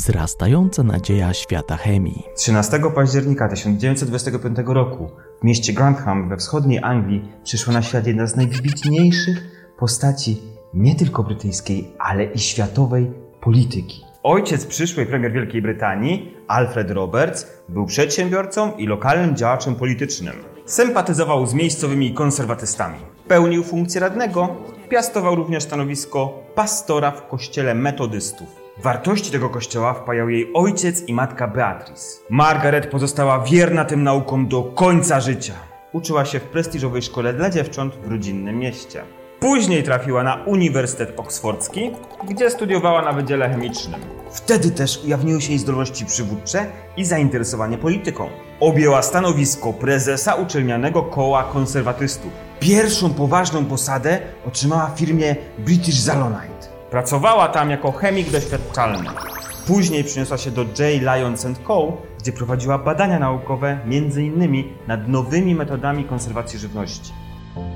wzrastająca nadzieja świata chemii. 13 października 1925 roku w mieście Grantham we wschodniej Anglii przyszła na świat jedna z najwybitniejszych postaci nie tylko brytyjskiej, ale i światowej polityki. Ojciec przyszłej premier Wielkiej Brytanii, Alfred Roberts, był przedsiębiorcą i lokalnym działaczem politycznym. Sympatyzował z miejscowymi konserwatystami. Pełnił funkcję radnego, piastował również stanowisko pastora w kościele metodystów. Wartości tego kościoła wpajał jej ojciec i matka Beatrice. Margaret pozostała wierna tym naukom do końca życia. Uczyła się w prestiżowej szkole dla dziewcząt w rodzinnym mieście. Później trafiła na Uniwersytet Oksfordzki, gdzie studiowała na Wydziale Chemicznym. Wtedy też ujawniły się jej zdolności przywódcze i zainteresowanie polityką. Objęła stanowisko prezesa uczelnianego koła konserwatystów. Pierwszą poważną posadę otrzymała w firmie British Zalonite. Pracowała tam jako chemik doświadczalny. Później przeniosła się do J. Lyons Co., gdzie prowadziła badania naukowe m.in. nad nowymi metodami konserwacji żywności.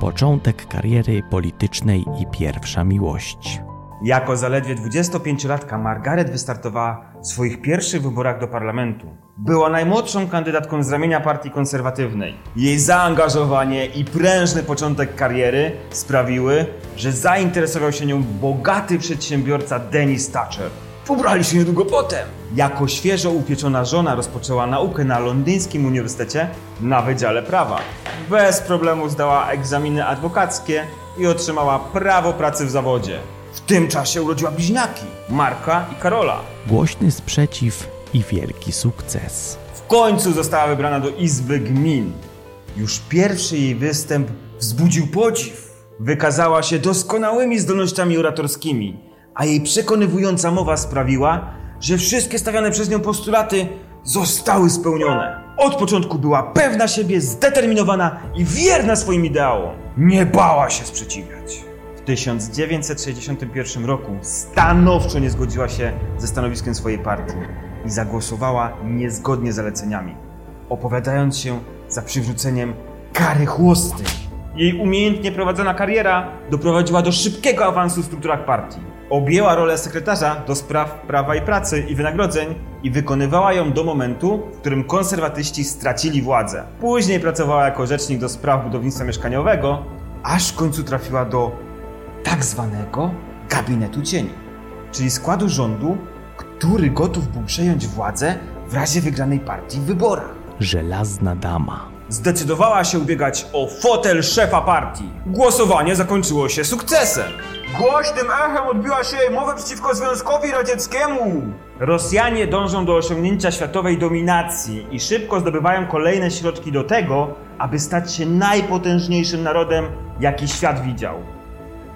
Początek kariery politycznej i pierwsza miłość. Jako zaledwie 25-latka Margaret wystartowała w swoich pierwszych wyborach do parlamentu. Była najmłodszą kandydatką z ramienia partii konserwatywnej. Jej zaangażowanie i prężny początek kariery sprawiły, że zainteresował się nią bogaty przedsiębiorca Dennis Thatcher. Pobrali się niedługo potem. Jako świeżo upieczona żona rozpoczęła naukę na londyńskim uniwersytecie na Wydziale Prawa. Bez problemu zdała egzaminy adwokackie i otrzymała prawo pracy w zawodzie. W tym czasie urodziła bliźniaki, Marka i Karola. Głośny sprzeciw i wielki sukces. W końcu została wybrana do Izby Gmin. Już pierwszy jej występ wzbudził podziw. Wykazała się doskonałymi zdolnościami oratorskimi, a jej przekonywująca mowa sprawiła, że wszystkie stawiane przez nią postulaty zostały spełnione. Od początku była pewna siebie, zdeterminowana i wierna swoim ideałom. Nie bała się sprzeciwiać. W 1961 roku stanowczo nie zgodziła się ze stanowiskiem swojej partii i zagłosowała niezgodnie z zaleceniami, opowiadając się za przywróceniem kary chłosty. Jej umiejętnie prowadzona kariera doprowadziła do szybkiego awansu w strukturach partii. Objęła rolę sekretarza do spraw prawa i pracy i wynagrodzeń i wykonywała ją do momentu, w którym konserwatyści stracili władzę. Później pracowała jako rzecznik do spraw budownictwa mieszkaniowego, aż w końcu trafiła do tak zwanego gabinetu cieni, czyli składu rządu, który gotów był przejąć władzę w razie wygranej partii w wyborach. Żelazna dama. Zdecydowała się ubiegać o fotel szefa partii. Głosowanie zakończyło się sukcesem. Głośnym echem odbiła się jej mowa przeciwko Związkowi Radzieckiemu. Rosjanie dążą do osiągnięcia światowej dominacji i szybko zdobywają kolejne środki do tego, aby stać się najpotężniejszym narodem, jaki świat widział.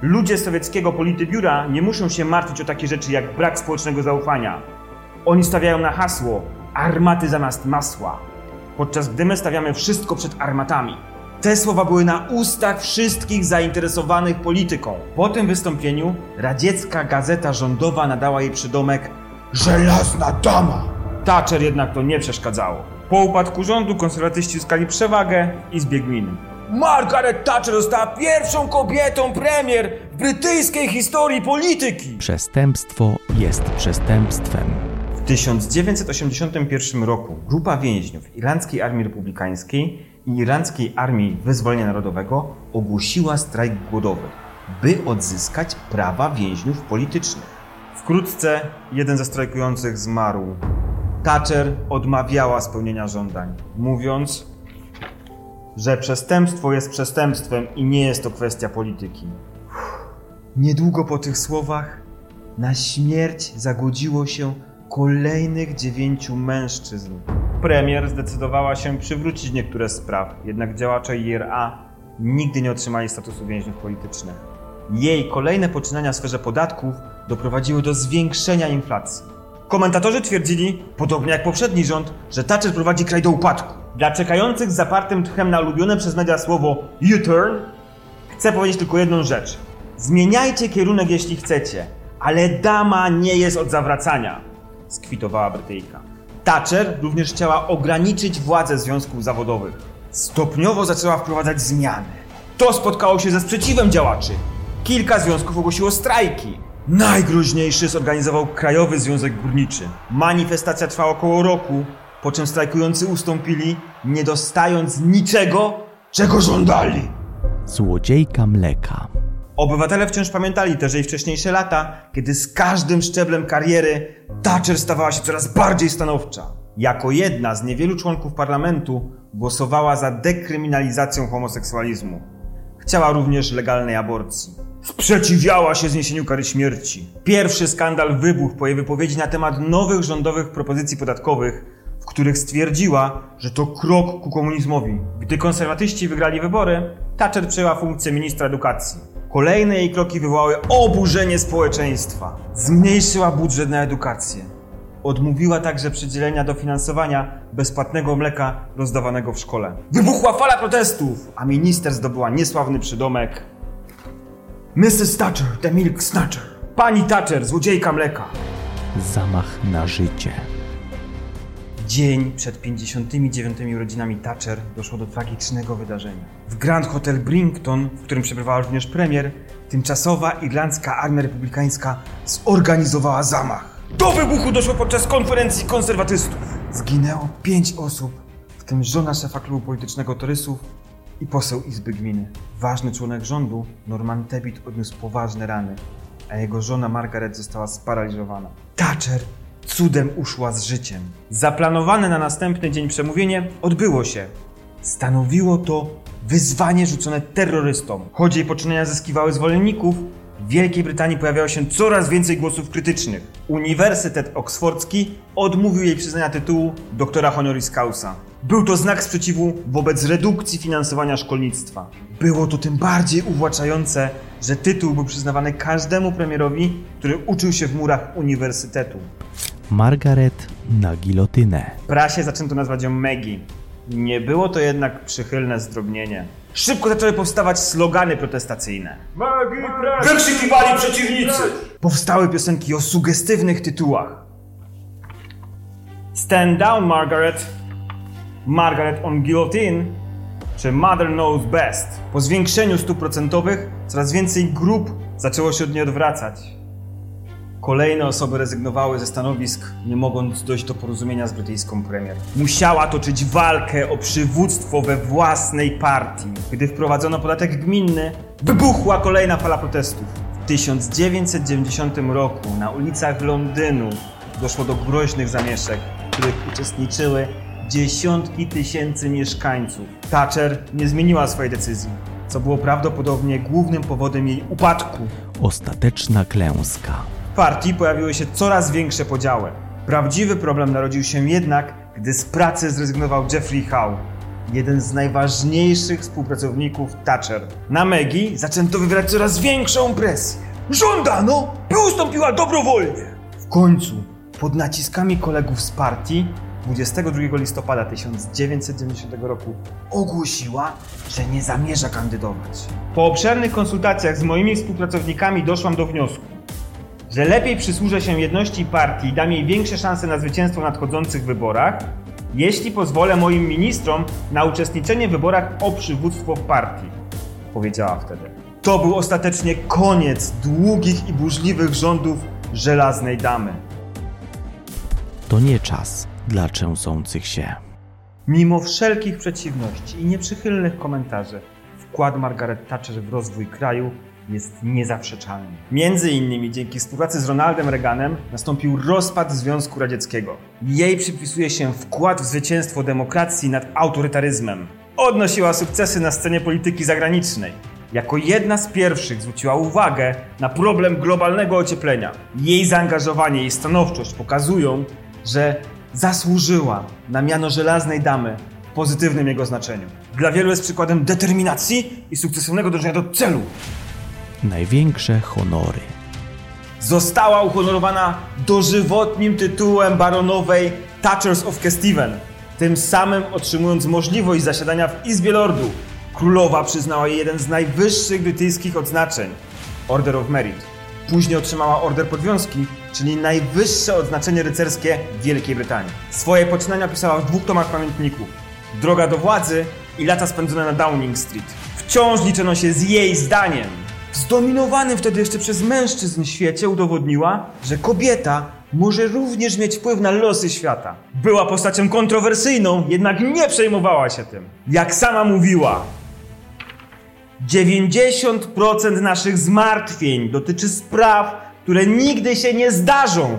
Ludzie sowieckiego politbiura nie muszą się martwić o takie rzeczy jak brak społecznego zaufania. Oni stawiają na hasło armaty zamiast masła, podczas gdy my stawiamy wszystko przed armatami. Te słowa były na ustach wszystkich zainteresowanych polityką. Po tym wystąpieniu radziecka gazeta rządowa nadała jej przydomek Żelazna Dama. Thatcher jednak to nie przeszkadzało. Po upadku rządu konserwatyści uzyskali przewagę i zbieg gmin. Margaret Thatcher została pierwszą kobietą premier w brytyjskiej historii polityki. Przestępstwo jest przestępstwem. W 1981 roku grupa więźniów Irlandzkiej Armii Republikańskiej i Irlandzkiej Armii Wyzwolenia Narodowego ogłosiła strajk głodowy, by odzyskać prawa więźniów politycznych. Wkrótce jeden ze strajkujących zmarł. Thatcher odmawiała spełnienia żądań, mówiąc, że przestępstwo jest przestępstwem i nie jest to kwestia polityki. Niedługo po tych słowach na śmierć zagodziło się kolejnych dziewięciu mężczyzn. Premier zdecydowała się przywrócić niektóre spraw, jednak działacze IRA nigdy nie otrzymali statusu więźniów politycznych. Jej kolejne poczynania w sferze podatków doprowadziły do zwiększenia inflacji. Komentatorzy twierdzili, podobnie jak poprzedni rząd, że Thatcher prowadzi kraj do upadku. Dla czekających z zapartym tchem na ulubione przez media słowo U-turn chcę powiedzieć tylko jedną rzecz. Zmieniajcie kierunek jeśli chcecie, ale dama nie jest od zawracania, skwitowała Brytyjka. Thatcher również chciała ograniczyć władzę związków zawodowych. Stopniowo zaczęła wprowadzać zmiany. To spotkało się ze sprzeciwem działaczy. Kilka związków ogłosiło strajki. Najgroźniejszy zorganizował Krajowy Związek Górniczy. Manifestacja trwała około roku, po czym strajkujący ustąpili, nie dostając niczego, czego żądali. Złodziejka mleka. Obywatele wciąż pamiętali też jej wcześniejsze lata, kiedy z każdym szczeblem kariery Thatcher stawała się coraz bardziej stanowcza. Jako jedna z niewielu członków parlamentu głosowała za dekryminalizacją homoseksualizmu. Chciała również legalnej aborcji. Sprzeciwiała się zniesieniu kary śmierci. Pierwszy skandal wybuchł po jej wypowiedzi na temat nowych rządowych propozycji podatkowych, w których stwierdziła, że to krok ku komunizmowi. Gdy konserwatyści wygrali wybory, Thatcher przejęła funkcję ministra edukacji. Kolejne jej kroki wywołały oburzenie społeczeństwa. Zmniejszyła budżet na edukację. Odmówiła także przydzielenia dofinansowania bezpłatnego mleka rozdawanego w szkole. Wybuchła fala protestów, a minister zdobyła niesławny przydomek Mrs. Thatcher, the milk snatcher. Pani Thatcher, złodziejka mleka. Zamach na życie. Dzień przed 59 urodzinami Thatcher doszło do tragicznego wydarzenia. W Grand Hotel Brington, w którym przebywała również premier, tymczasowa irlandzka armia republikańska zorganizowała zamach. Do wybuchu doszło podczas konferencji konserwatystów. Zginęło pięć osób, w tym żona szefa klubu politycznego Torysów i poseł Izby Gminy. Ważny członek rządu, Norman Tebbit, odniósł poważne rany, a jego żona Margaret została sparaliżowana. Thatcher cudem uszła z życiem. Zaplanowane na następny dzień przemówienie odbyło się. Stanowiło to wyzwanie rzucone terrorystom. Choć jej poczynania zyskiwały zwolenników, w Wielkiej Brytanii pojawiało się coraz więcej głosów krytycznych. Uniwersytet Oksfordzki odmówił jej przyznania tytułu doktora honoris causa. Był to znak sprzeciwu wobec redukcji finansowania szkolnictwa. Było to tym bardziej uwłaczające, że tytuł był przyznawany każdemu premierowi, który uczył się w murach uniwersytetu. Margaret na gilotynę. W prasie zaczęto nazwać ją Maggie. Nie było to jednak przychylne zdrobnienie. Szybko zaczęły powstawać slogany protestacyjne. Wykrzykiwali przeciwnicy! Powstały piosenki o sugestywnych tytułach. Stand down, Margaret. Margaret on guillotine. Czy Mother knows best. Po zwiększeniu stóp procentowych coraz więcej grup zaczęło się od niej odwracać. Kolejne osoby rezygnowały ze stanowisk, nie mogąc dojść do porozumienia z brytyjską premier. Musiała toczyć walkę o przywództwo we własnej partii. Gdy wprowadzono podatek gminny, wybuchła kolejna fala protestów. W 1990 roku na ulicach Londynu doszło do groźnych zamieszek, w których uczestniczyły dziesiątki tysięcy mieszkańców. Thatcher nie zmieniła swojej decyzji, co było prawdopodobnie głównym powodem jej upadku. Ostateczna klęska. Partii pojawiły się coraz większe podziały. Prawdziwy problem narodził się jednak, gdy z pracy zrezygnował Jeffrey Howe, jeden z najważniejszych współpracowników Thatcher. Na Maggie zaczęto wywierać coraz większą presję. Żądano, by ustąpiła dobrowolnie. W końcu, pod naciskami kolegów z partii, 22 listopada 1990 roku ogłosiła, że nie zamierza kandydować. Po obszernych konsultacjach z moimi współpracownikami doszłam do wniosku, że lepiej przysłużę się jedności partii i dam jej większe szanse na zwycięstwo w nadchodzących wyborach, jeśli pozwolę moim ministrom na uczestniczenie w wyborach o przywództwo w partii, powiedziała wtedy. To był ostatecznie koniec długich i burzliwych rządów żelaznej damy. To nie czas dla trzęsących się. Mimo wszelkich przeciwności i nieprzychylnych komentarzy, wkład Margaret Thatcher w rozwój kraju jest niezaprzeczalny. Między innymi dzięki współpracy z Ronaldem Reaganem nastąpił rozpad Związku Radzieckiego. Jej przypisuje się wkład w zwycięstwo demokracji nad autorytaryzmem. Odnosiła sukcesy na scenie polityki zagranicznej. Jako jedna z pierwszych zwróciła uwagę na problem globalnego ocieplenia. Jej zaangażowanie i stanowczość pokazują, że zasłużyła na miano żelaznej damy w pozytywnym jego znaczeniu. Dla wielu jest przykładem determinacji i sukcesywnego dążenia do celu. Największe honory. Została uhonorowana dożywotnim tytułem baronowej Thatchers of Kesteven, tym samym otrzymując możliwość zasiadania w Izbie Lordów. Królowa przyznała jej jeden z najwyższych brytyjskich odznaczeń Order of Merit. Później otrzymała Order Podwiązki, czyli najwyższe odznaczenie rycerskie Wielkiej Brytanii. Swoje poczynania pisała w dwóch tomach pamiętników. Droga do władzy i lata spędzone na Downing Street. Wciąż liczono się z jej zdaniem. Zdominowanym wtedy jeszcze przez mężczyzn świecie udowodniła, że kobieta może również mieć wpływ na losy świata. Była postacią kontrowersyjną, jednak nie przejmowała się tym. Jak sama mówiła, 90% naszych zmartwień dotyczy spraw, które nigdy się nie zdarzą.